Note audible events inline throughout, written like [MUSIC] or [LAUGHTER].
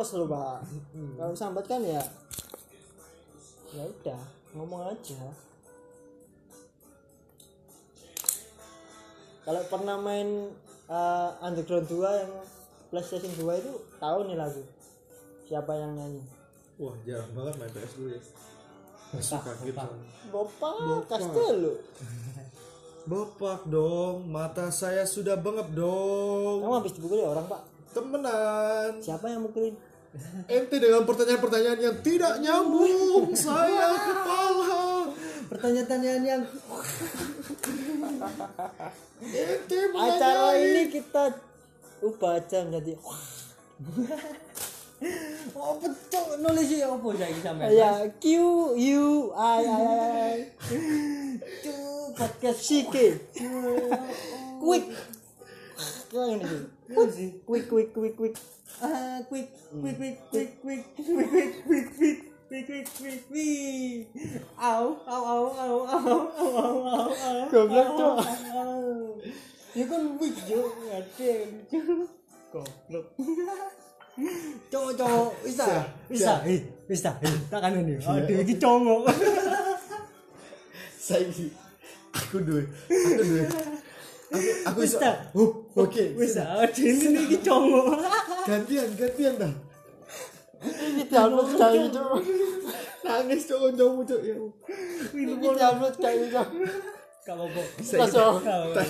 close loh pak. Kalau sambat kan ya ya udah ngomong aja. Kalau pernah main eh, underground 2 yang PlayStation 2 itu tahu nih lagu. Siapa yang nyanyi? Wah jarang banget main PS dulu ya. Masuk kaget. Bapak Castello Bopak dong, mata saya sudah bengep dong. kamu habis dipukuli orang pak? Temenan. siapa yang mukulin Ente dengan pertanyaan-pertanyaan yang tidak nyambung, saya kepala. pertanyaan yang Ente acara ini kita ubah aja menjadi Oh, betul. Nulis ya. Apa saiki sampean? ya Q U I I I Cuk, podcast. Shike quick. Quick quick quick quick Ah, quick, quick, quick, quick, quick, quick, quick, quick, quick, quick, quick, quick, quick. Au, au, au, au, au, au, au, au, au. Goblok. Ya kan quick, Cuk. Goblok. Cowok, cowok, bisa, bisa, eh, bisa, eh, tak kan aduh, ini cowok. Aku aku. Aku. Bisa, Oke, bisa, aduh, ini ini cowok gantian gantian dah. Ini download kae itu nangis tuh untung untuk ya. Ini download kae itu kalau kok tak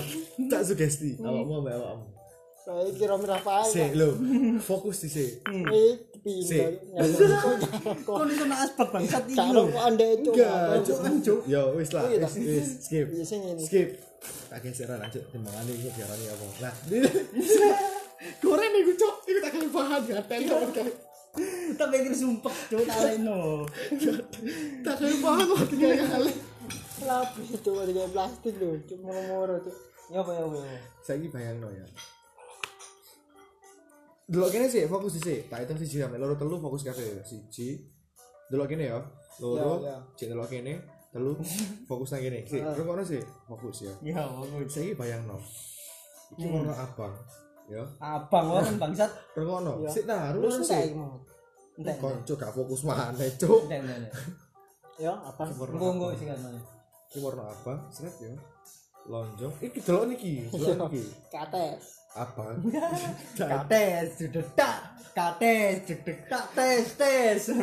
tak sugesti. Awakmu ambek kamu saya kira berapa aja sih lo fokus di sih sih kon aspek bangsat iki lo. anda itu enggak cuk cuk? Ya wis lah wis wis skip. Skip. Tak geser lanjut timbangan iki biar apa lah [LAUGHS] goreng iku cuk. Paham ya, tenor kayak tapi kira sumpah cowok talen no tak kayak paham waktu kayak kali lapis itu ada kayak plastik loh cuma moro tuh nyoba nyoba saya bayang no ya. Dulu kene sih fokus sih tak hitung sih sampai loro telu fokus kafe siji dulu kene ya. Loro ya, ya. cek dulu kene telu fokus nang kene. Sih [LAUGHS] ah. terus sih fokus ya. Iya fokus. Saya bayang no itu mau hmm. apa ya. Abang orang bangsat. Rungokno. Ya. Sik sih. mau Entek. Konco gak fokus mana, cuk. Entek, entek. ya apa Engko engko sing kan. Iki warna abang, seret ya. Lonjong. Iki delok niki, delok niki. kates Abang. [LAUGHS] Kates, dedak, kates, dedak, tes, tes. [LAUGHS]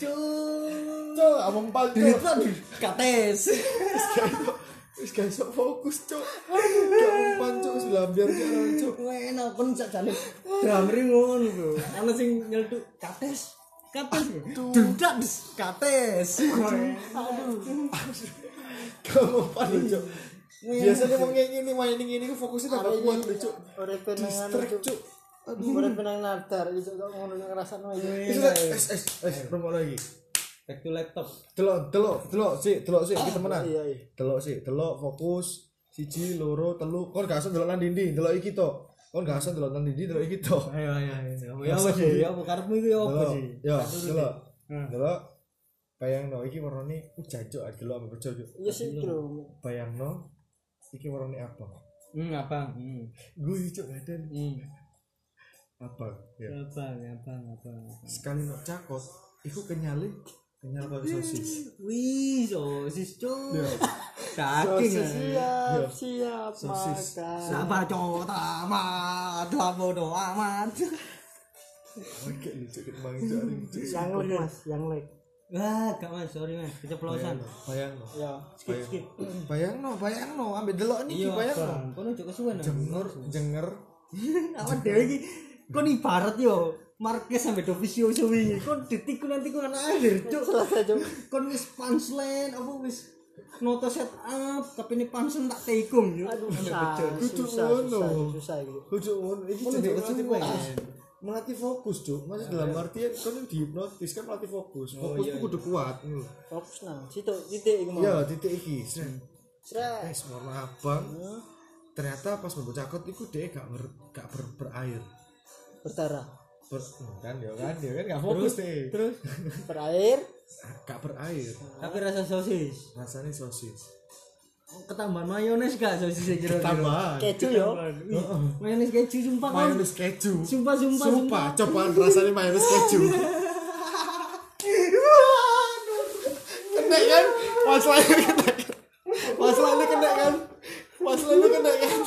Cuk. Cuk, abang pal, cuk. Dedak, kates. [LAUGHS] Wis gak iso fokus, cuk. Gak umpan, cuk. Wis lambiar jalan, cuk. Enak pun sak jane. Dramri ngono lho. Ana sing nyeltuk kates. Kates. Dedak, kates. Aduh. Gak umpan, cuk. Biasanya mau kayak gini, main ini gini, fokusnya tambah kuat, lho, cuk. udah penangan cuk. aduh udah penang nadar itu kok ngono ngerasa no Wis, es, es, es, promo lagi. Back to laptop. Delok, delok, delok, sih, delok sih, kita temenan. iya iya delok sih delok fokus siji loro telu kon gak usah delok nang dinding delok iki to kon gak usah delok nang dinding delok iki to Ayo ayo ayo. Ya apa sih? Ya apa karepmu iku ya apa sih? yo delok Hmm. delok bayangno iki warnane uh jancuk ah, delok ambek bejo iya sih itu loh bayangno iki warnane apa Hmm, apa? Hmm. gue cuk ada Hmm. apa ya Apa? Apa? Apa? apa. sekali nok cakot iku kenyale kenyal kayak sosis. wih sosis cuy iya. saking [LAUGHS] sosis. Siap iya. siap sosis. sama cowok tamat. Lah bodo amat. [LAUGHS] Yang leg mas yang leg Wah, gak mas, sorry mas, keceplosan. Bayang no, bayang no. Iya. Skip, skip. [CLEARS THROAT] Bayang no, bayang no, ambil delok nih, bayang no. Kono juga kesuwen. Jenger, jenger. Apa dewi? Kau nih barat yo. Marquez sampai Dovicio suwi. Kon ditikun nanti kon anak akhir, cuk. Kon wis punchline apa wis noto set up tapi ini punchline tak tikung yo. aduh susah Kudu susah susah susah lucu ngono. Iki juga melatih fokus. Melatih fokus cuk. Masih dalam artian kan yang dihipnotis kan melatih fokus. Fokus itu kudu kuat ngono lho. fokus nang situ titik mau ya titik iki Sret. es warna abang ternyata pas mau cakot iku dia gak ber, gak ber, berair. Berdarah ber, kan ya kan dia kan gak fokus deh Terus [LAUGHS] berair gak berair tapi rasa sosis. rasanya sosis ketambahan mayones gak sosis kira Tambahan. keju yo mayones keju sumpah kan Mayones keju. sumpah sumpah Sumpah, cobaan rasanya mayones keju. [LAUGHS] kena kan? Masalahnya kena kan? Masalahnya kena kan? Masalahnya kena kan?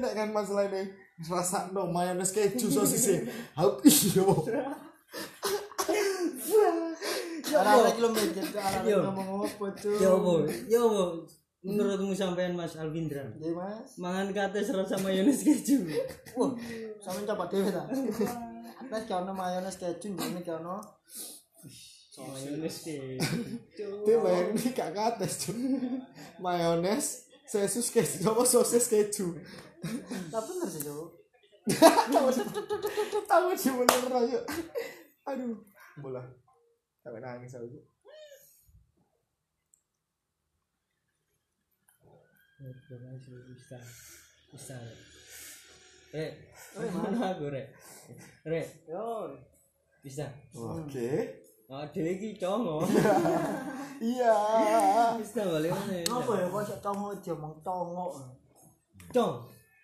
Kena kan masalah ini. Rasa no mayones keju sosisnya. Aku iyo. arah kilometer arah Yo. ngomong apa tuh ya apa ya apa menurutmu sampean Mas Alvindra ya mas mangan kate serasa mayones keju wah sama coba dewe ta atas kono mayones keju ini kono mayones keju bayang ini gak kates cuy. Mayones, sesus keju, [LAUGHS] apa sosis keju. tak bener sih cok [LAUGHS] Tahu sih bener aja. Aduh, bola. Sampai nangis aku. bisa bisa eh mana aku rek rek yo bisa Oke. Oh dewe iki congo Iya. bisa balik mana apa ya? Kok congo aja mong congo cong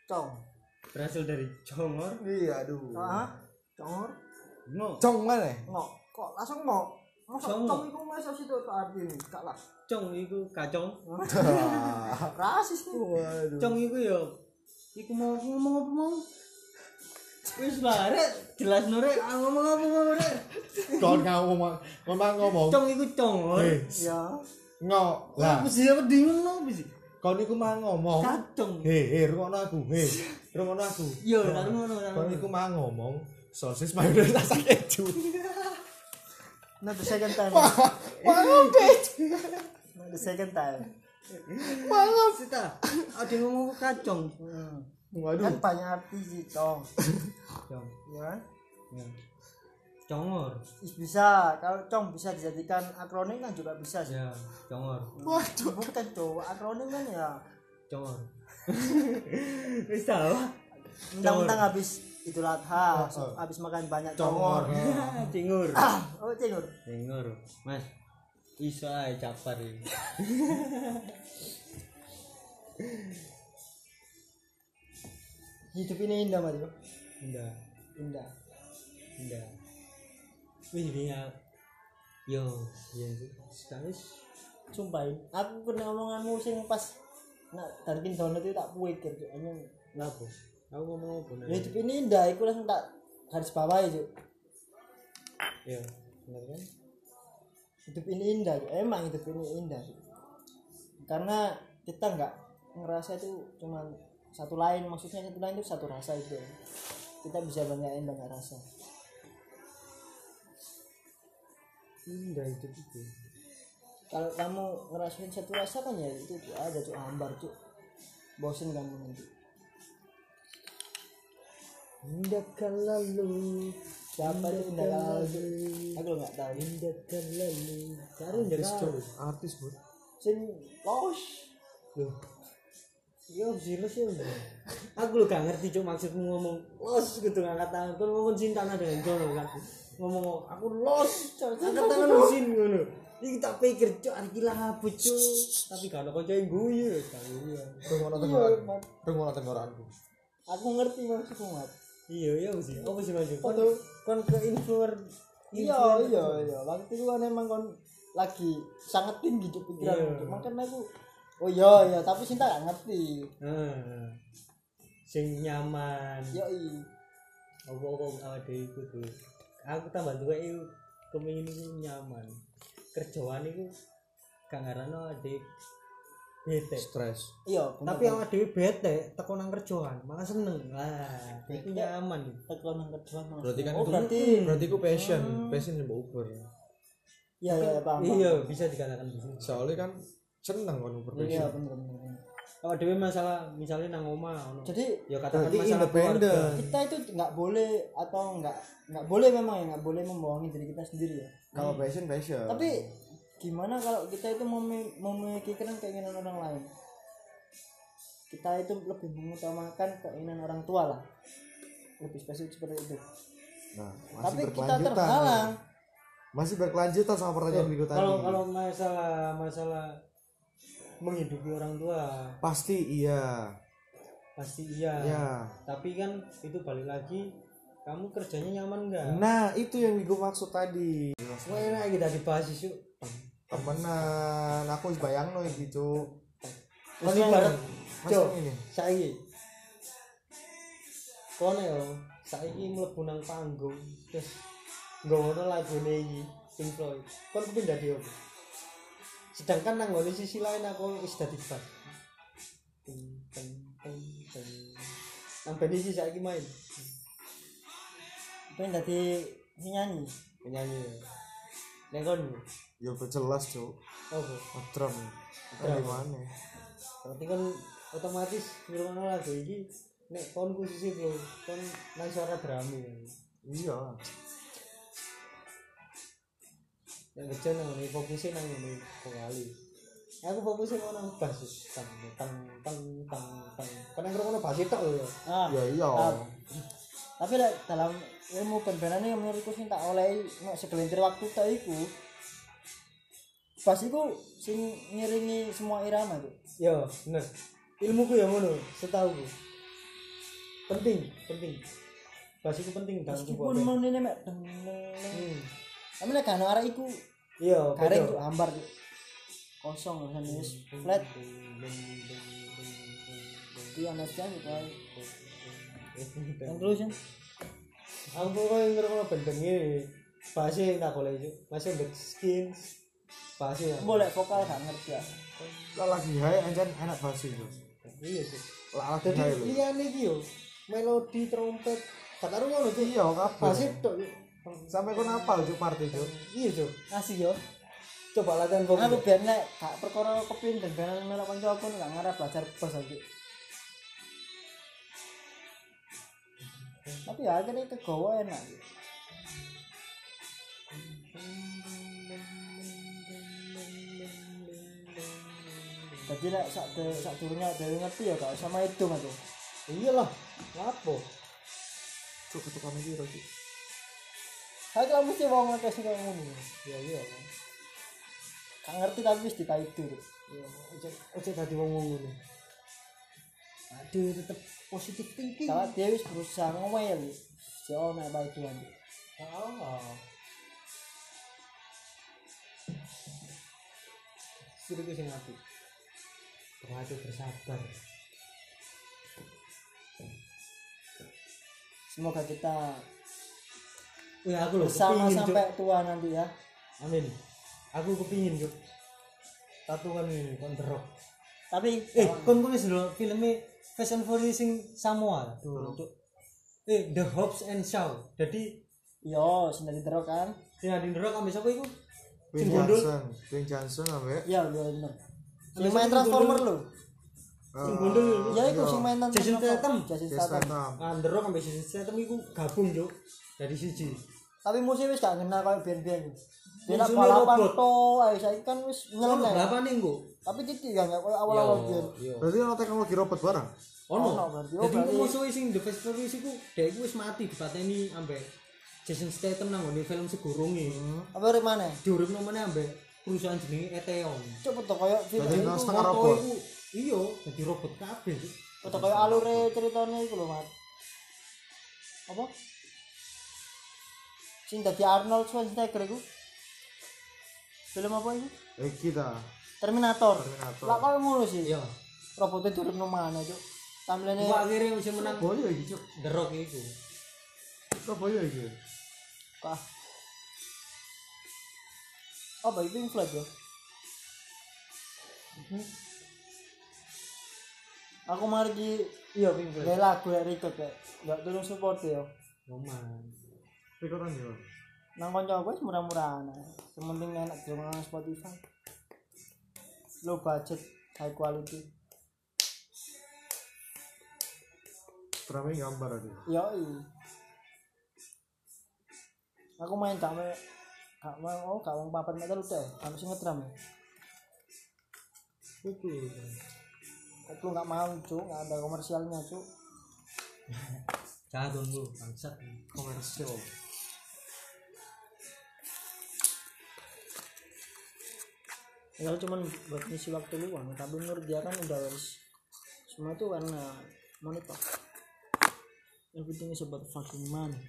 cong berasal dari congor Iya, aduh. ah congor no. Cong mana? ngok. Kok langsung ngok? Masa Congo. cong itu masa situ tak arti ini? Gak lah. Cong iku kacong. [LAUGHS] Rasis Waduh. cong iku yo iku mau ngomong apa mau wis lah jelas no rek Ah, ngomong apa mau rek Kau ngomong, ngomong ngomong. cong iku congor Eh, ya ngok. Lah, apa sih apa bingung no sih kau niku mah ngomong. kacong Hei, hei, rungokno aku. Hei, rungokno aku. yo ngono Kau niku mah ngomong sosis mayones rasa keju. not the second time Mau keju. not the second time Maaf. Sita, ada ngomong kacong. hmm. Waduh. kan banyak arti sih cong [LAUGHS] Cong. ya kan Ya. Congor. Is bisa kalau cong bisa dijadikan akronim kan juga bisa sih Ya, congor. Waduh. bukan cowok akronim kan ya Congor. [LAUGHS] Wis tahu. mentang-mentang habis idul adha Oh, oh. habis makan banyak Congor. congor [LAUGHS] Cingur. ah oh cengur Cingur. Mas. Iso ae capar iki. Hidup ini indah mas Indah, indah indah. Wih, dia Yo, iya. Sekali sumpah ini. aku kena omonganmu sing pas nak Dunkin Donut itu tak pikir Cuk. emang lapo. Aku ngomong apa nih? hidup ini indah aku langsung tak garis bawah itu Yo, bener kan? hidup ini indah emang hidup ini indah karena kita nggak ngerasa itu cuman satu lain maksudnya satu lain itu satu rasa itu. Kita bisa banyak yang banyak rasa. Indah itu itu. kalau kamu ngerasain satu rasa kan ya itu ada cuk hambar cuk. Bosen kamu nanti Indahkan lalu siapa itu indah lalu aku nggak tahu. Indahkan lalu Cari indah lalu Artis, Bud. sing los Loh Yo serius ya Aku lu gak ngerti cuk maksudmu ngomong Los gitu ngangkat tangan. Kan ngomong cinta dengan jono kan Ngomong aku los Angkat tangan lu sin ngono. Iki tak pikir cuk hari gila apa cuk. Tapi kalau kau yang guyu ya Kau iya Rungokno tenggorokan. Rungokno tenggorokanku. aku ngerti maksudmu mat. Iya iya sih Apa sih maksud Kon kon ke influencer iya iya iya. Waktu itu kan emang kon lagi sangat tinggi cuk pikiran Iya. Makanya aku oh iya iya. Tapi cinta gak ngerti. Heeh. Sing nyaman. Yoi. Apa kok ada iku tuh aku tambah tua itu kepengin iku nyaman. Kerjaan itu gak ngarano adik bete. Stres. iya tapi awak dhewe bete teko nang kerjaan malah seneng. Lah iku nyaman teko nang kerjaan. Berarti kan oh itu- berarti Berarti ku passion, passion yang Uber. iya iya paham paham. iya bisa dikatakan Soalnya kan seneng kan Uber iya bener bener awak dhewe masalah misalnya nang ono. Jadi ya katakan masalah independen. keluarga. Kita itu nggak boleh atau nggak nggak boleh memang ya nggak boleh membohongi diri kita sendiri ya. Kalau passion passion. tapi gimana kalau kita itu memi- memikirkan keinginan orang lain? Kita itu lebih mengutamakan keinginan orang tua lah. Lebih spesifik seperti itu. Nah masih tapi kita terhalang. nih. masih berkelanjutan sama pertanyaan minggu tadi. Kalau kalau masalah masalah menghidupi orang tua. Pasti iya. Pasti iya. Ya tapi kan itu balik lagi kamu kerjanya nyaman nggak? Nah itu yang minggu maksud tadi. Wah enak kita dibahas isu. Temenan aku bayangno iki cuk. Kon ibarat Mas Cuk, ini? saiki. Kono yo saiki mlebu nang panggung terus nggono lagune iki Pink Floyd. Kon dadi opo sedangkan nang sisi lain aku wis dadi bas. Teng, teng, teng, teng. nang band main. Pengen nyanyi penyanyi. Nek kon? Ya jelas cuk. Opo drum. Drum. di mana? Berarti kan otomatis ngrungokno lagu iki nek kon khusus bro kon nang suara drami. Iya yang kerja nang ngene fokusnya nang ngene aku fokusnya mau nang bass tang tang tang tang tang. Karena ngrungokno bass tok lho. Ah. Ya iya. Ah. tapi lek dalam ilmu band-bandan yang menurutku sing tak oleh nek segelintir waktu tak iku pas iku sing ngiringi semua irama tuh yo bener. Ilmuku ya ngono setauku. Penting penting. Bass itu penting dalam sebuah meskipun mau ini mek Hmm. tapi nek ono arek iku iya betul. tuh hambar tuh kosong kan wis flat itu itu yang terus ya aku pokoknya ngrungokno band-band ini bassnya tak boleh itu masih back skins bassnya boleh vokal gak ngerti ya lah lagi hai anjan enak banget cuk iya sih lah lagi hai lho liyane iki yo melodi trompet gak karo ngono tuh iya tok yo. Sampai kon apal cuk party cuk. Iya cok asik yo coba latihan fokus aku biar nek gak perkara kepin dan benar melok kanca pun gak ngarep belajar bos lagi tapi ya akhirnya kegawa enak jadi lah sak de, sak turunnya dari ngerti ya gak sama itu mati iyalah ngapo cuk ketukan iki saya kira mesti mau ngekes sih kayak ngono ya iya gak ngerti tapi wis ditaitu iya ojo ojo tadi wong ngono aduh tetep positif thinking. Kalau dia wis berusaha ngomel si ono baik tuan oh. Sudah sing apik. Terlalu bersabar. semoga kita Wih aku loh bersama kepingin, Cuk. sampai tua nanti ya Amin. Aku kepingin Cuk. Tatuan ini kon The Rock. tapi Eh, kon kon ndelok filmnya Fast and Furious sing Samoa tuh. Cuk. Eh, The Hobbs and Shaw. Jadi yo sendiri terus kan sing ada The Rock ambek sapa iku? Dwayne. Johnson Dwayne Johnson ambek iya iya bener Sampai sing main transformer lo Sing gondol ya itu sing main Jason Transformer. Statham. Jason Statham Ah, Rock ambek Jason Statham iku gabung, Cuk. Dari siji. Tapi musuh wis gak ngena dia nak Musuhnya balapan robot. to ayo saya kan wis nyeleneh berapa nih, Nggo? tapi titik ya nggak kayak awal-awal yo. berarti ono teknologi robot barang Ono. Ono, berarti. Oh, Jadi berarti- musuh sing The Fast Furious iku dhek iku wis mati dipateni ambek Jason Statham nang ngene film segurunge. apa dari mana Diuripno meneh ambek perusahaan jenenge Eteon. coba tuh kayak film iku iya dadi robot kabeh. Cuk. foto kayak alure ceritanya itu loh mat apa sing dadi Arnold Schwarzenegger itu film apa itu eh kita Terminator. Terminator. lah kau ngono sih? Iya. robotnya turun no mana cuk? Tampilannya Iku akhirnya bisa menang. Surabaya iki cuk? The Rock iku. Surabaya iki? Kah? Apa itu Pink Floyd ya? Aku mari di Iya, Pink Floyd. lagu ya record ya. Gak turun support ya. Roman. Rekoran yo nang kanca aku wis murah-murahan. Sementing enak di nang Spotify. Low budget high quality. Drama gambar ada yoi. Aku main me gak mau oh gak mau papat meter udah. Kamu sih ngetram ya Kuku. kok lu gak mau cuk. Gak ada komersialnya cuk. [LAUGHS] Jangan dong lu, bangsat. komersial ya cuman buat ngisi waktu luang tapi menurut dia kan udah harus semua itu karena monetar everything is about fucking money.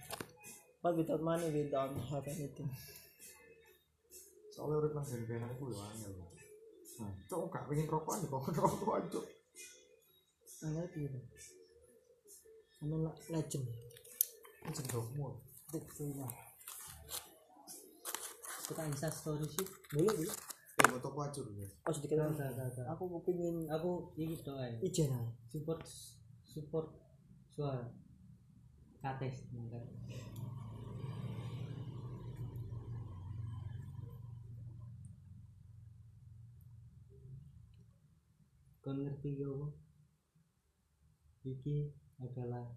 But without money we don't have anything. Soalnya urip nang ben-benan iku yo angel nah cok gak pengen rokokan kok [LAUGHS] rokokan cok. Angel gitu. Sama legend. Cendokmu Tik, punya. Kita insta story sih. boleh boleh eh foto ya oh sedikit enggak. aku kepingin Aku ini doa ya. ijen aja Support support suara. Kates mangkat. Kau ngerti gak apa? Iki adalah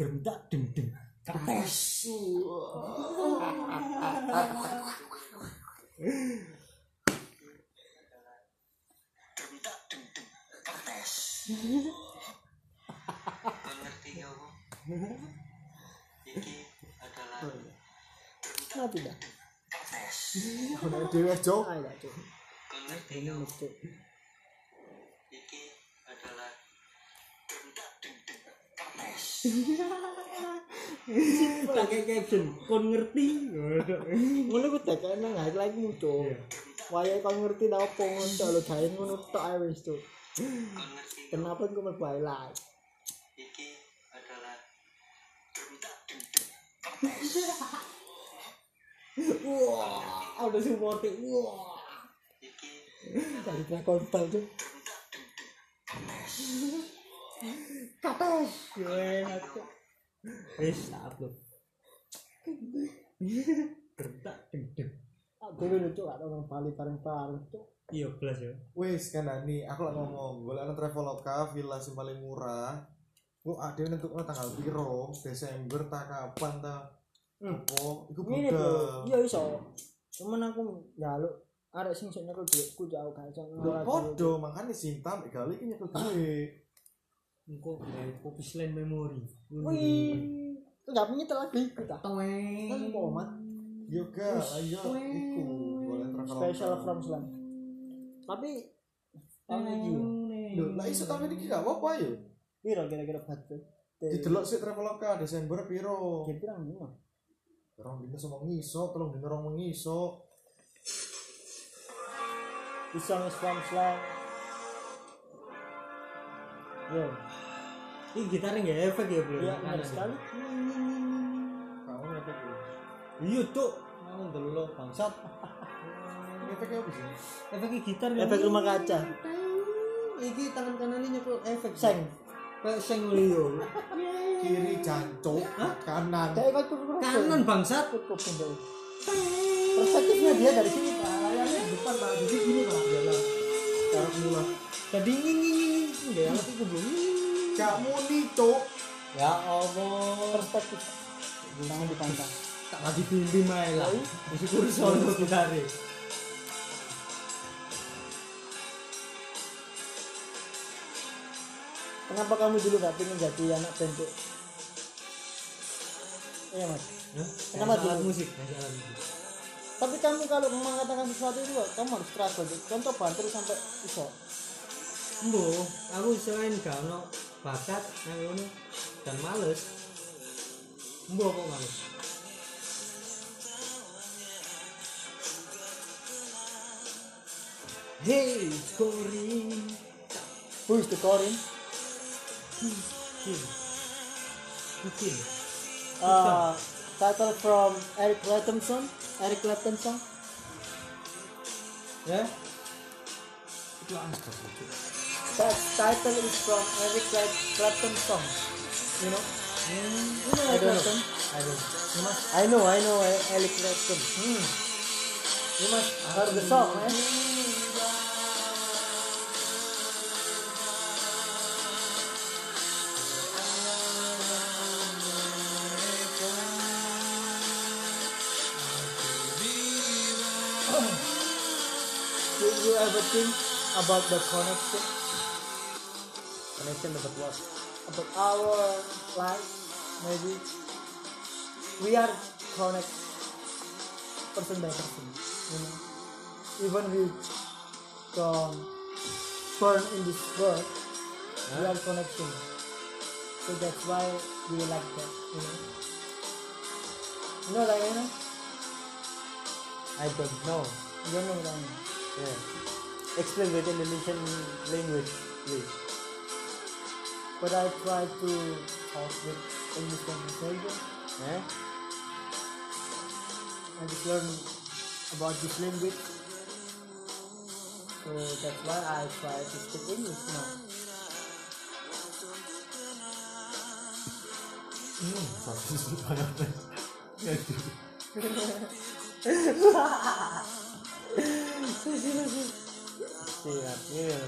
derdak dendeng kates. [LAUGHS] nah tidak? Ono dhewe cok ah tidak cuk? Ini lucu Pakai caption, kon ngerti? ngono ku tak nang hati lagi muncul waya kau ngerti tau apa ngono lo gawe ngono tok ae wis cuk kenapa kau merbaik lah wah ada support wah. Dari drakon bal tuh. Kates gue Wis tak upload. Aku dulu cuk gak tau nang Bali bareng-bareng cuk Iya belas ya. wis kan nih aku lagi ngomong golek nang traveloka villa sing paling murah Gue ada yang nentuk tanggal piro Desember tak kapan ta Hmm. Oh, itu ini bro budal. iya iso cuman aku njaluk arek sing sing nyekel duitku jauh gak iso Lho podo makanya Sinta mek gali iki nyekel duit. Engko kopi selain memori. wih itu gak punya lagi kita Toeng. kan komat Yoga, ayo iku golek traveloka. special from slam tapi tahun yo Lho, lah iso tahun iki gak apa-apa yo. piro kira-kira batu Didelok sik traveloka Desember piro? kira pirang lima Rong dino sama ngiso, telung dino rong mengiso. This song is from slam yo Ini gitarnya nggak efek ya bro? iya benar sekali iki. Iya cuk. Mau delok bangsat. [LAUGHS] Ngefeknya apa sih? Efeknya gitar. efek rumah kaca Iki tangan kanannya nyekel efek. seng Kayak seng Leo. Kiri jancuk, kanan. Kanan bangsat. dulu perspektifnya dia dari sini pak layarnya di depan pak jadi gini pak Jalan. Cara mula. Tadi nging nging nging. Nggak yang aku belum. Gak muni, Cuk. Ya Allah. perspektif jangan dipantang Tak lagi bimbing aja lah. Bersyukur soal gitare. kenapa kamu dulu gak pengen jadi anak band Cuk? iya mas Kenapa Kenapa dulu? musik? Tapi kamu kalau mengatakan sesuatu itu kamu harus struggle contoh bantu sampai iso Embo, aku selain gak ono bakat nang ngono dan males. Embo kok males. Hey, scoring. who is the Corin Mungkin. Mungkin. uh, title from Eric Clapton song Eric Clapton song Ya? Itu Cuk. that title is from Eric Clap- Clapton song you know Hmm. you know I Eric. Clapton I don't know. You must I know I know Eric Clapton hmm. you must heard the song man you ever think about the connection. Connection dapat what? About our life maybe. We are connected person by person you know. Even we don't born in this world we are connecting. So that's why we like that you know. You know like you know I don't know. You don't know mean yeah explain with Indonesian language please but I try to talk with English conversation eh I just learn about this language. So that's why I try to speak English now. hmm [LAUGHS] [LAUGHS] banget siap iya.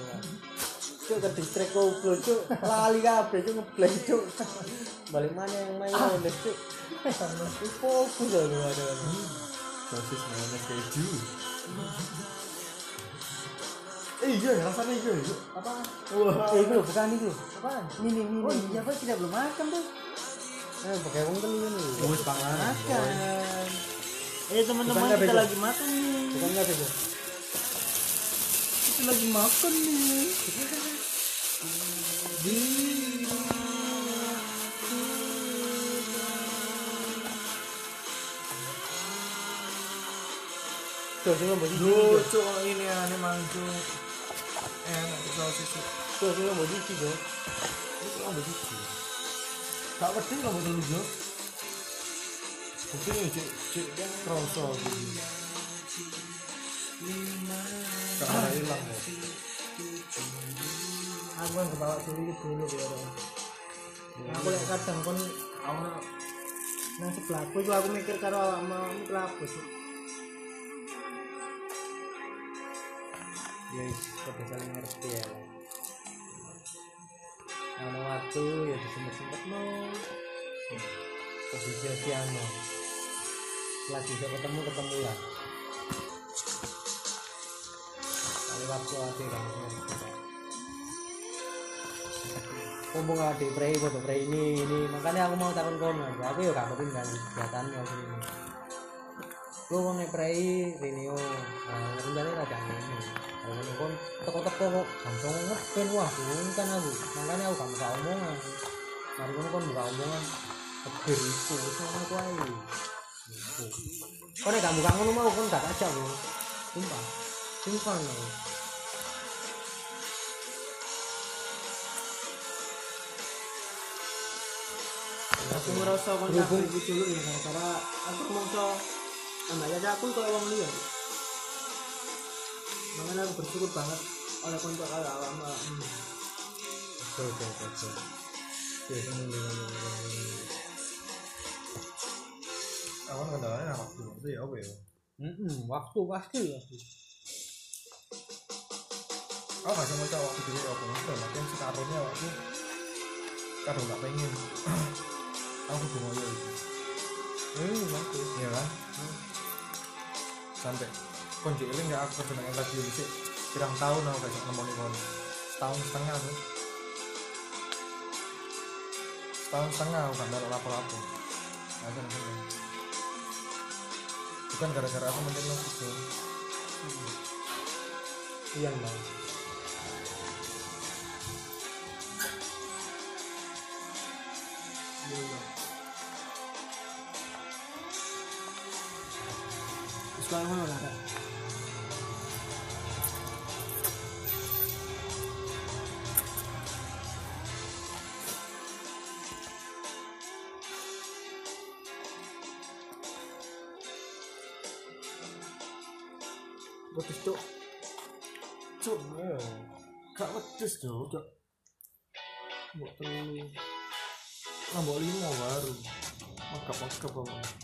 Cuk ke distrik goblok cuk. Lali kabeh cuk ngeblek cuk. Balik mana yang main main cuk? Fokus loh lu ada sosis mayonnaise keju eh iya rasanya iya iya Apa? eh itu bukan itu Apaan? mini mini Oh iya, Pak kita belum makan tuh. eh pakai uang telu nih wis Makan. Eh teman-teman kita lagi makan nih. bukan nggak tuh Kita lagi makan nih. tuh sing mbok cici lucu kalau ini aneh mangku enak tuh sosis tuh tuh itu kan begitu gak penting kamu dulu jo. Mungkin ya cek cek kan gak ada hilang kok Aku kan kebawa dulu dulu ya orang. Aku lihat kadang kon ana nang sebelahku itu aku mikir karo awakmu sih. ya sudah saling ngerti ya. Ada waktu ya disempet-sempet no Tapi sia-sia no Lagi bisa ketemu ketemu ya Waktu aja kan Kumpul nggak di prei foto prei ini ini. Makanya aku mau takon kono. Aku ya gak kepin kan kegiatannya waktu ini. Lu kan nek prei Rinio nah rencana raja ini kalau ini kon teko-teko kok. Langsung ngepen wah bukan aku. Makanya aku gak buka omongan. Mari kono kon buka omongan. Kebir itu aja itu kok nek gak buka ngono mau kon gak ajak lu sumpah. Sumpah no Aku ngerasa kon Berhubung- nyakit dulu ya karena aku mongso tambah aja aku kok wong liya. Makanya aku bersyukur banget oleh konco kaya awakmu. betul betul betul ya ini aku kan kendalanya nak waktu itu ya apa ya Mm waktu pasti pasti aku gak sama cowok waktu dulu apa itu makin sekarungnya waktu kadang gak pengen aku ngoyo itu ini bagus. Iya kan? Sampai konci ini gak aku kerja dengan radio sih pirang tahun aku gak nemoni kono setahun setengah tuh setahun setengah aku gak lapo-lapo. Ada yang penting. bukan gara-gara aku mungkin lo itu. Iya bang Wis kaya ngono lah. Betul cuk. cuk gak wedes cuk. Cuk mbok telu. Mbok lima baru. Makap makap apa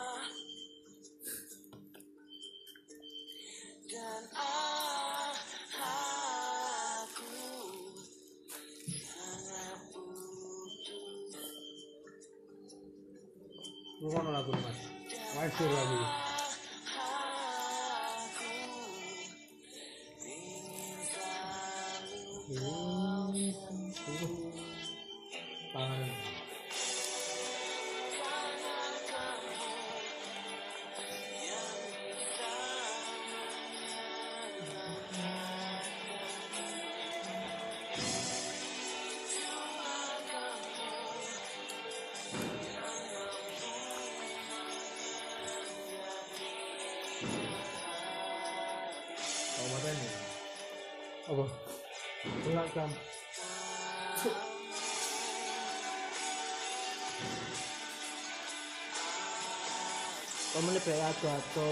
kamu nih kayak aku atau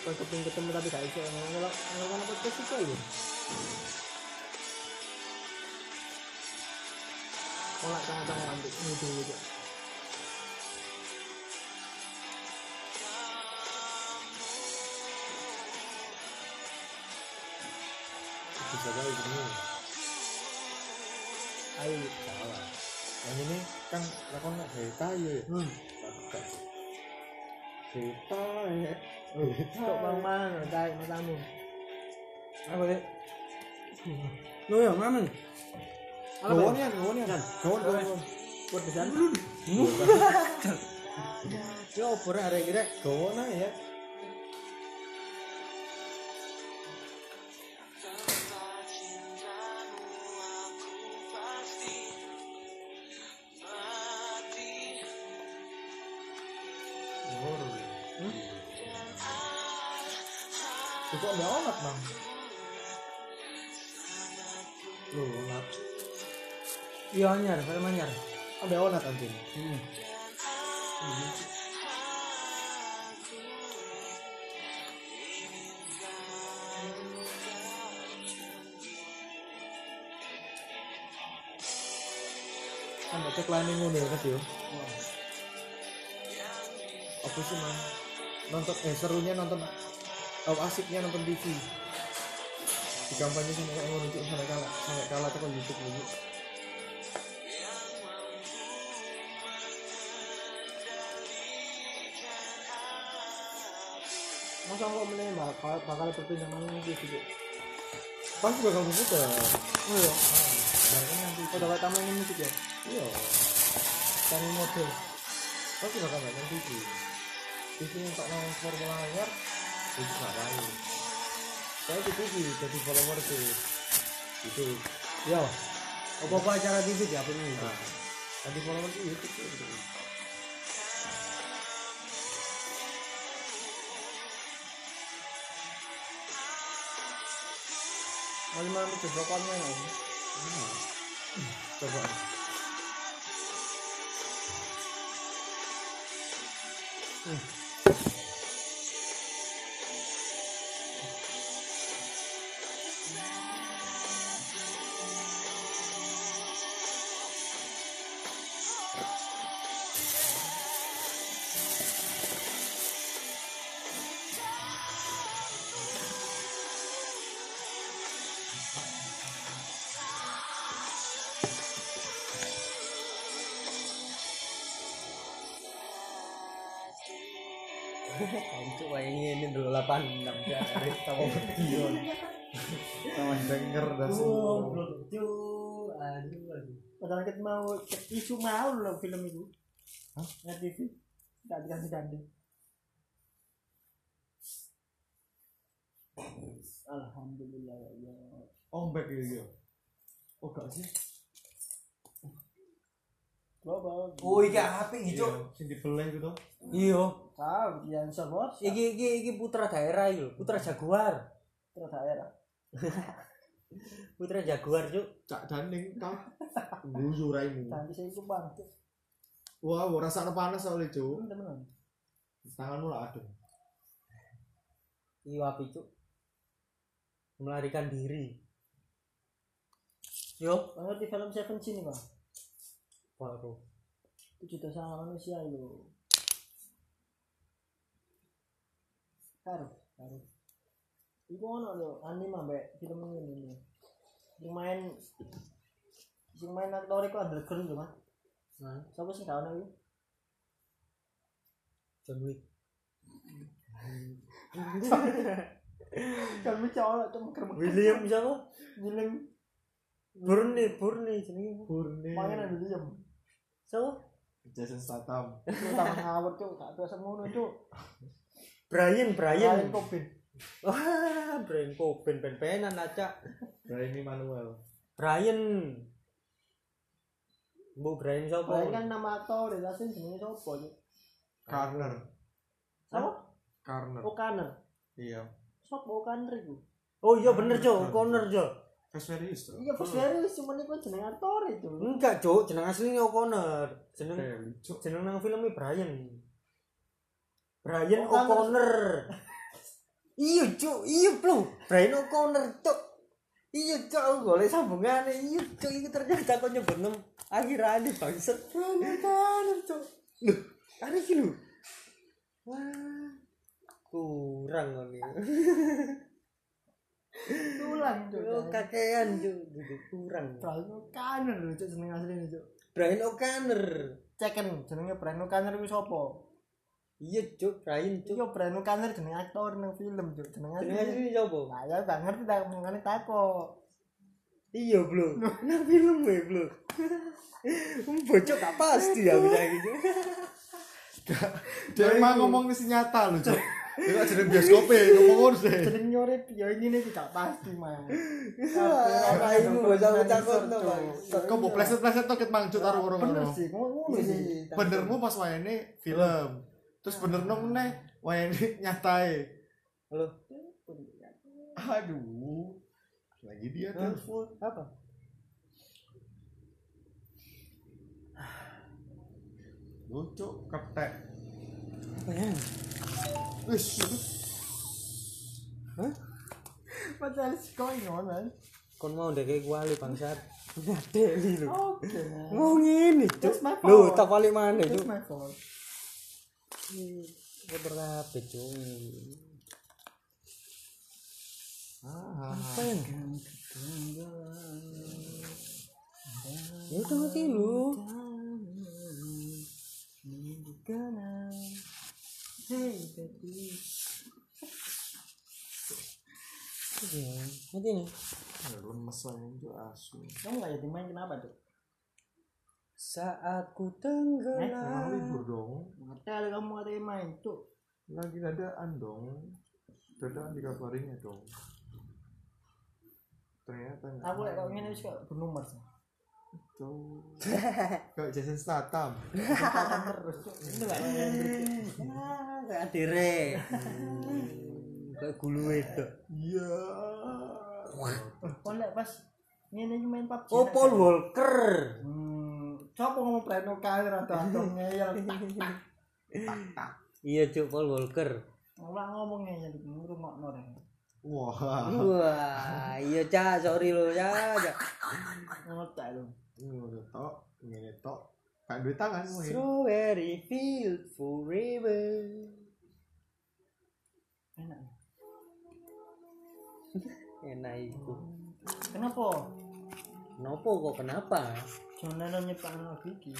kalau ketemu tapi gak kalau kalau mana podcast itu ya kolak tengah-tengah rambut itu gitu Bisa kali ini. ayo Salah. Yang ini kan lakon nak beta ya. Cerita ya. Kok mang-mang dai matamu. Apa deh? Lo ya mana? Kawan ya, kawan ya, kawan kawan. Buat besar. Yo, pura arek-arek gawon ya. Bang. Lu onat. Iya anyar, film anyar. Ada onat anjing. Hmm. Kan ada tagline ngono ya kan yo. Apa sih man? Nonton eh serunya nonton oh, asiknya nonton TV. Di kampanye sama kayak ngono Cuk, sampai kalah. Sampai kalah tuh kan YouTube dulu. masa kok meneh bakal bakal berpindah mana nih gitu Pasti bakal berputar. oh iya. Bahkan nanti. Kok dapat tamu ini musik ya? Iya. Cari model. Pasti bakal nonton TV. TV untuk nonton Formula Itu nggak tahu. Saya di jadi follower tuh. Itu Yo. Apa-apa acara TV ya apa ini? Nah, nanti follower di YouTube tuh. gitu. malam malam itu pokoknya ya Coba. Kancuk kayak ini dulu 86 ya. Kamu Dion. Sama denger dan Oh, semua. Aduh, aduh. padahal kita mau isu mau loh film itu Hah? ya TV nggak dikasih gandeng Alhamdulillah ya Allah. Ombek gitu. Oh gak sih? Coba. Oh, iki HP Iya, sing dibeleh gitu. Iya. Tahu yang server Iki iki iki putra daerah iki lho, putra jaguar. terus daerah. [LAUGHS] Putra jaguar, Cuk. Cak daning kah? Guyu raimu. Nanti saya itu bang. Wah, ora rasane panas soalnya, Cuk. Teman-teman. Tanganmu lah aduh. Iya api, Cuk. Melarikan diri. yo Kau ngerti film Seventeen nih pak baru tujuh dosa manusia itu karo karo Iku ono lho anime ambek film ini nih. Sing main sing main aktor iku underground lho, Mas. nah Sapa sing gak ono iku? John Wick Kan bisa ono cuma kerem. William siapa William Burni Burni jenenge Burni mangan William. siapa Jason Statham tangan ngawur cuk, gak biasa ngono cuk. Brian Ryan Brian Coben. wah Brian Coben pen-penan [LAUGHS] aja Brian Manuel Brian. Bu Brian siapa? Ryan kan nama aktor, relasi jenenge sapa cuk? Carner. Sapa? Carner. O'Connor. iya. Sapa O'Connor iku? oh iya bener Jo. Connor Jo. Fast Furious tuh Iya, serius cuma iku jeneng aktor itu. enggak Jo. Jeneng aslinya O'Connor jeneng Cuk. jeneng nang filmnya Brian Brian O'Connor. Iya cuk. Iya bro. Brian O'Connor cuk. Iya cuk. Aku golek sambungannya iya cuk. Itu ternyata kau nyebut nem akhir akhir bangset Brian O'Connor cuk. Loh ada sih lu wah kurang nih Tulang cuk. oh kakean cuk. Kurang. Brian O'Connor lho cuk jeneng asline cuk. Brian O'Connor. Ceken jenenge Brian O'Connor kuwi sapa? Iya cuk Brian cuk Iya Brian O'Connor jeneng aktor nang film cuk. Jeneng jeneng aslinya siapa Nah, ya gak ngerti tak mengane takok. Iya, Bro. Nang film ya, Bro. [LAUGHS] Bocok gak pasti ya bisa gitu. dia emang ngomong ini nyata loh Cuk Dia gak jadi bioskop ya ngomong ngono sih Jeneng nyoret ya ini nih tidak pasti mah. [LAUGHS] Apa itu bocah-bocah kono, Bang? kok mau pleset-pleset tuh ket mangcut karo orang Bener ngono sih, ngono sih. benermu pas wayane film terus bener nong nih wayane nyatai Halo. aduh lagi dia telepon Apa? lucu ketek Apa ya? wis Hah? What the hell is going on, man? Kon mau ndek kayak kuali bangsat. Deli lu. Oke. Mau ngene, Cuk. That's Lu tak balik mana, That's Cuk? my fault. Kotor kabeh, Cuk. ah Apa yang? Ya udah mati lu. Hey, baby. Oke, mati nih. lemes itu asu Kamu gak jadi main kenapa tuh? Saat ku emang tenggelam. libur dong Ngerti ada kamu ada yang main tuh. lagi dadaan dong dadaan dikabarinnya dong ternyata nggak Aku lek kok ngene wis kok bernomor sih. tuh kayak Jason Statham Kesempatan terus tuh. Ini gak main Ah, kayak adire. Kayak gulu itu. iya Kok lek pas ngene main PUBG. Oh, nek- Paul Walker. Hmm, coba ngomong Breno Kalir atau atau ngeyel. Iya, Cuk, Paul Walker. Ulang ngomong ngeyel di rumah deh. wah Wah, iya, Cak, sorry lo, ya, ya. Ngotak lu. ini udah tok ini tok kayak duit tangan ini Strawberry field forever. Enak. Enak iku. Kenapa? Kenapa kok kenapa? Jangan nyiptakan lagu iki.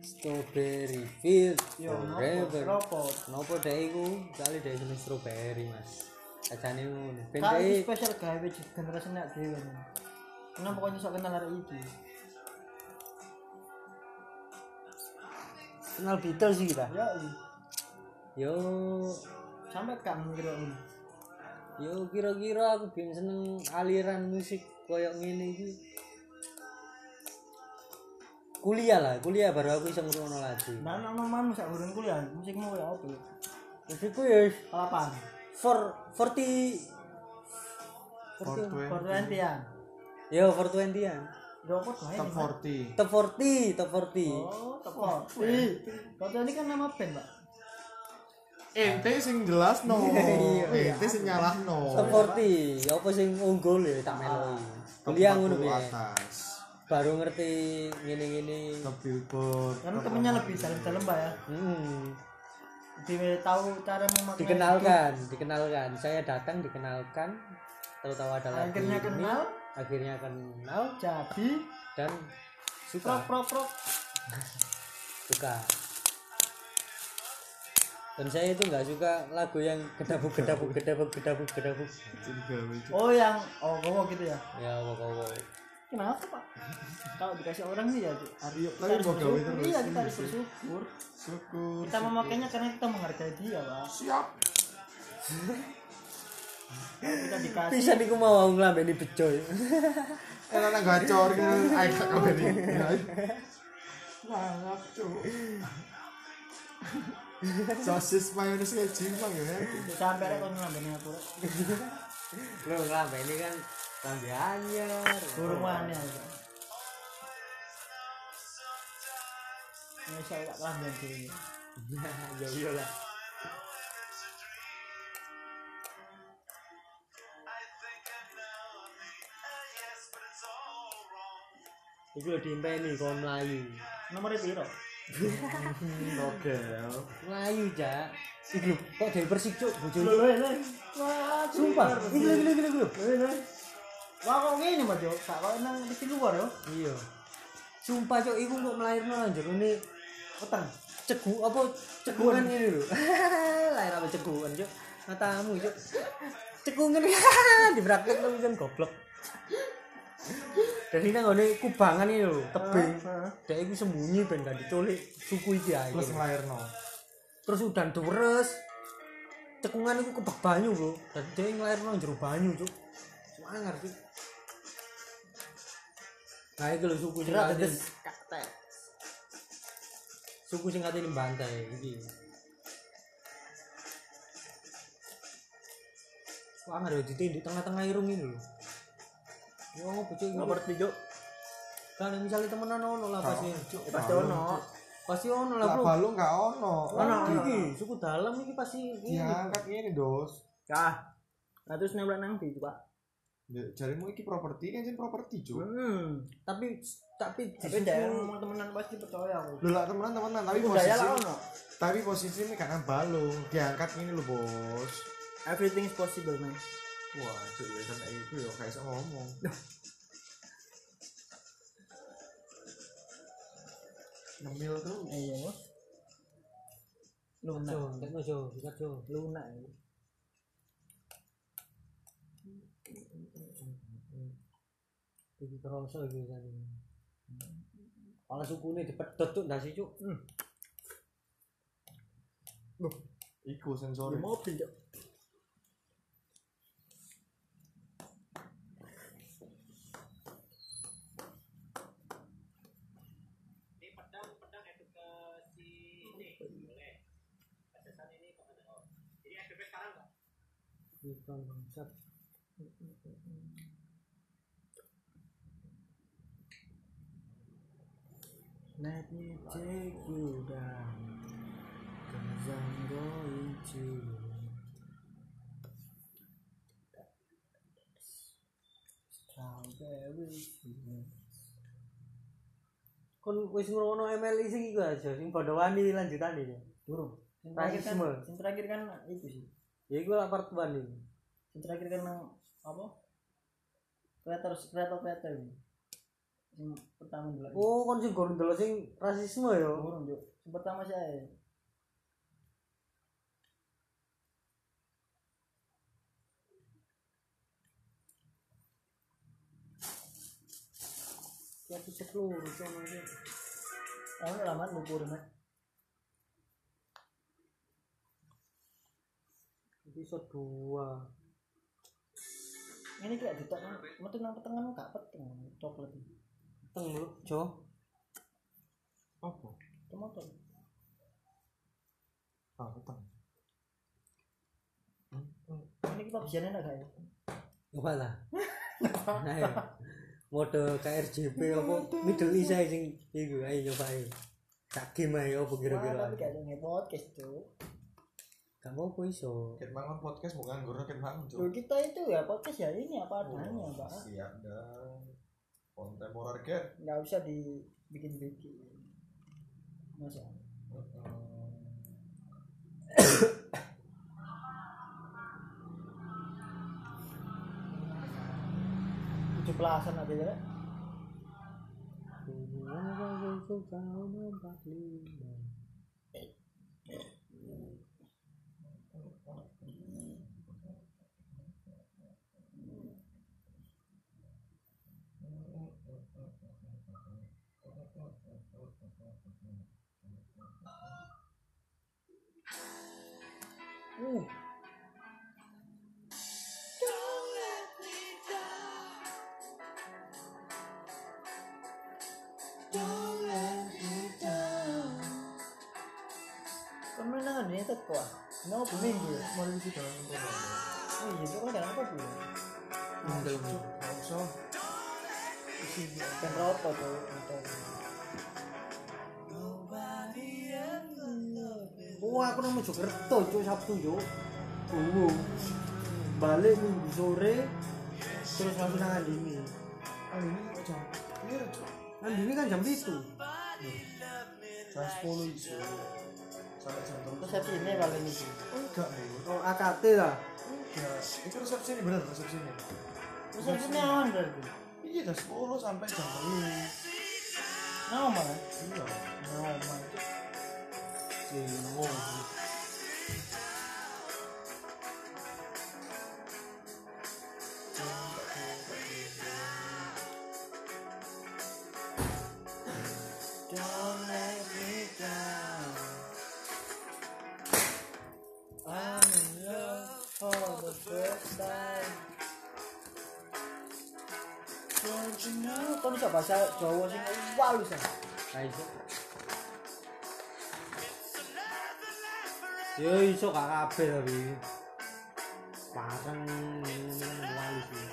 Strawberry field Yo, nopo? forever. Kenapa? Kenapa deh iku? Kali deh jenis strawberry, Mas. Kacane ngono. Ben Kali deh spesial gawe generasi nak dhewe. Kenapa kok nyesok kenal arek iki? kenal Beatles sih kita. Iya. Yo, sampai mengira ini. yo kira-kira aku ben seneng aliran musik koyo ngene iki. Kuliah lah, kuliah baru aku bisa ngrungokno lagu. Nah, nang nomamu sak urun kuliah, musikmu ya apa? Musikku ya Kelapan. for 40 420 Pergantian. Yo, for 20-an. Yo apa tuh top ini? 40 Top 40, top 40. Oh, tepat. Ih, Kau ini kan nama band, Pak. ente sing jelas no [LAUGHS] Iya. ente sing nyalah no Top 40, apa sing unggul ya tak meloi. Kuliah top ngono 40 piye? Baru ngerti gini-gini ke billboard kan temennya lebih dalam-dalam pak ya. Hmm. lebih tahu cara memakai dikenalkan dikenalkan. Saya datang dikenalkan. Tahu-tahu ada lagi akhirnya ini, kenal. Akhirnya kenal. Jadi. Dan prok suka. Prok prok [LAUGHS] suka. Dan saya itu nggak suka lagu yang gedabuk gedabuk gedabuk gedabuk gedabuk oh yang oh gowo gitu ya? Ya pokoknya kenapa pak? Kalau dikasih orang sih ya harus Iya, kita tapi harus mau gawe terus iya kita harus bersyukur. Syukur kita memakainya karena kita menghargai dia pak. Siap. Kita dikasih. Bisa niku mau nglambeni bejo enak nang gacor kan? Ayo gak kabar ini mangap cuy sosis mayones kayak jimbang ya. Sampai kalau ngambilnya aku lo nglambeni kan lambe anyar burung ini saya tak kelambian [LAUGHS] dulu ya iya lah Iku lho diimpeni kon melayu. nomornya piro? [LAUGHS] Melayu, Cak. Lho, kok dari Persik, Cuk. Wah, Sumpah, iki lho, iki lho, iki lho. Wah, kok gini, Mas, Yo? Kak, kok nang di luar, yo? Iya. Sumpah, Cuk, iku kok melahirno nang jerone Petang. cegu apa cegungan ini lho. Lahir [LAUGHS] apa cegungan, Cuk. Matamu, Cuk. Cegungan [LAUGHS] dipraktekno kan goblok. Dari nang ngene kubangan ini lho, tebing. Dek iku sembunyi ben gak diculik suku iki ae. plus ngelahirno Terus udan deres. Cekungan iku kebak banyu, Bro. Dan dia nglairno nang jero banyu, Cuk. Sangar sih. Nah, iku lho suku sing Jerat ate- dedes kaktek. suku sing ate bantai iki. Wah, ada di tengah-tengah irung ini lho. Yo cuk iki? Nomor tiga. Kan misalnya temenan ono lah pasti. Pasti ono. Pasti ono lah, Bro. balung gak ono Ono, Iki, suku dalam iki pasti ini. diangkat ini dos Kah. Nah, terus nembak nang di, Pak. Ya, jarimu iki properti kan sih properti cuy Hmm. Tapi tapi Tapi jangan ngomong temenan pasti percaya aku. lu lah temenan temenan tapi posisi lah tapi posisi ini karena balung diangkat ini lo bos Everything is possible, man. wah cuy ya kan itu ya kayak iso ngomong [LAUGHS] ngemil tuh Iya, Bos. Lunak. Jo, tekno jo, sikat jo. Lunak. Iki kerasa iki kan. Kepala sukune dipedhot cuk ndasi cuk. iku sensor mobil, Cok. Bukan bangsat. Let me take you down. Cause I'm going to. Strawberry. Kon wis ngrono ML sing iku aja sing padha wani lanjutane ya. Burung. Yang terakhir kan, yang terakhir kan itu sih. Ya iku lah part 1 iki. Yang terakhir kan apa? Kreator kreator kreator ini. Pertama dulu. Oh, kon sing gorong delok sing rasisme ya. burung Cok. Yang pertama saya. Ya bisa peluru cuma aja. Udah lama lu burung. Mat. Episode 2. Ini kayak ditok nang metu nang petengan gak peteng coklat. Teng lu, Jo. apa Itu motor. ah utang Ini kita bisa enak gak ya? Apa lah? [LAUGHS] Nah, ya. Mode KRJP apa Middle East ae sing iku ayo nyoba ayo. Tak game ae apa Wah, kira-kira. tapi kayak nge podcast tuh. gak apa iso Ket mangan podcast mau nganggur ket cuk. kita itu ya podcast ya ini apa adanya pak Siap dan kontemporer ket. nggak usah dibikin-bikin. Masa? Tujuh belasan aja ya uh Kemenangan ini teko ah. Mau minggu ya? Mari kita dalam. Oh iya, itu kan apa tuh? Kan roto. Wah, aku nang Mojokerto cuy Sabtu yo. Uh. Balik minggu sore terus langsung nang Andini. Ah ini jam. Iya. Andini kan jam itu. Jam 10 iso. Terus 3. resepsi ini kali ini. Enggak. Oh, AKT lah. Enggak. Itu resepsi ini bener resepsi ini. Resepsi ini aman berarti. Iya jam 10 sampai jam 10. Nah, mana? Iya. Nah, mana? Cimo. Kau bisa bahasa Jawa sih? Wah lu sih. Nah, iso. Yo iso gak kabeh tapi. Bareng wali sih.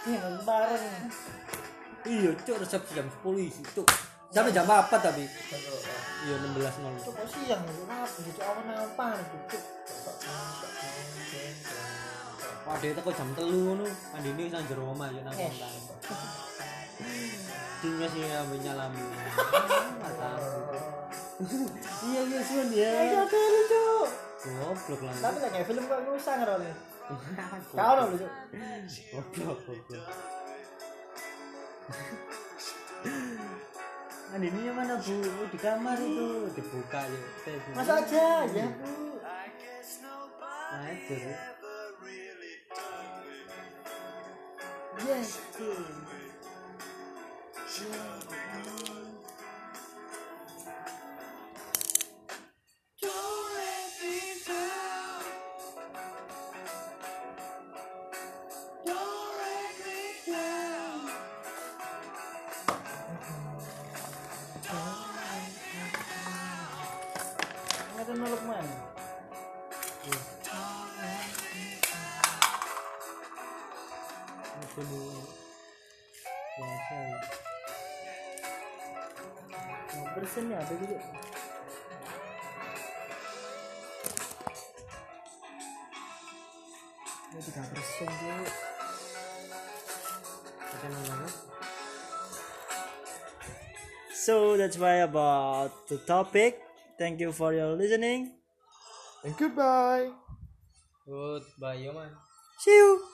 Ini nggak bareng. Iya, cuk resepsi jam 10 isi, cuk. Sampai jam 4 tapi. Kan Iya 16.00. Itu kok siang itu apa? Itu awan apa? Itu Wah, dia teko jam 3 ngono. Andine wis nang jero omah ya nang Eh. Dinya sih ambil nyalami. Mata. Iya, iya, suan ya. Ayo film cuk. Goblok lah. Tapi lagi film kok ngusang ngerone. Kau lo cuk. Goblok, goblok. Andini mana bu? Oh, di kamar itu dibuka ya. Saya buka. Masa aja ya bu. Nah, itu. Yes. Ada bersin ya apa gitu? Ini tiga persen tuh. Kita nonton. So that's why about the topic. Thank you for your listening. And goodbye. Goodbye, yo man. See you.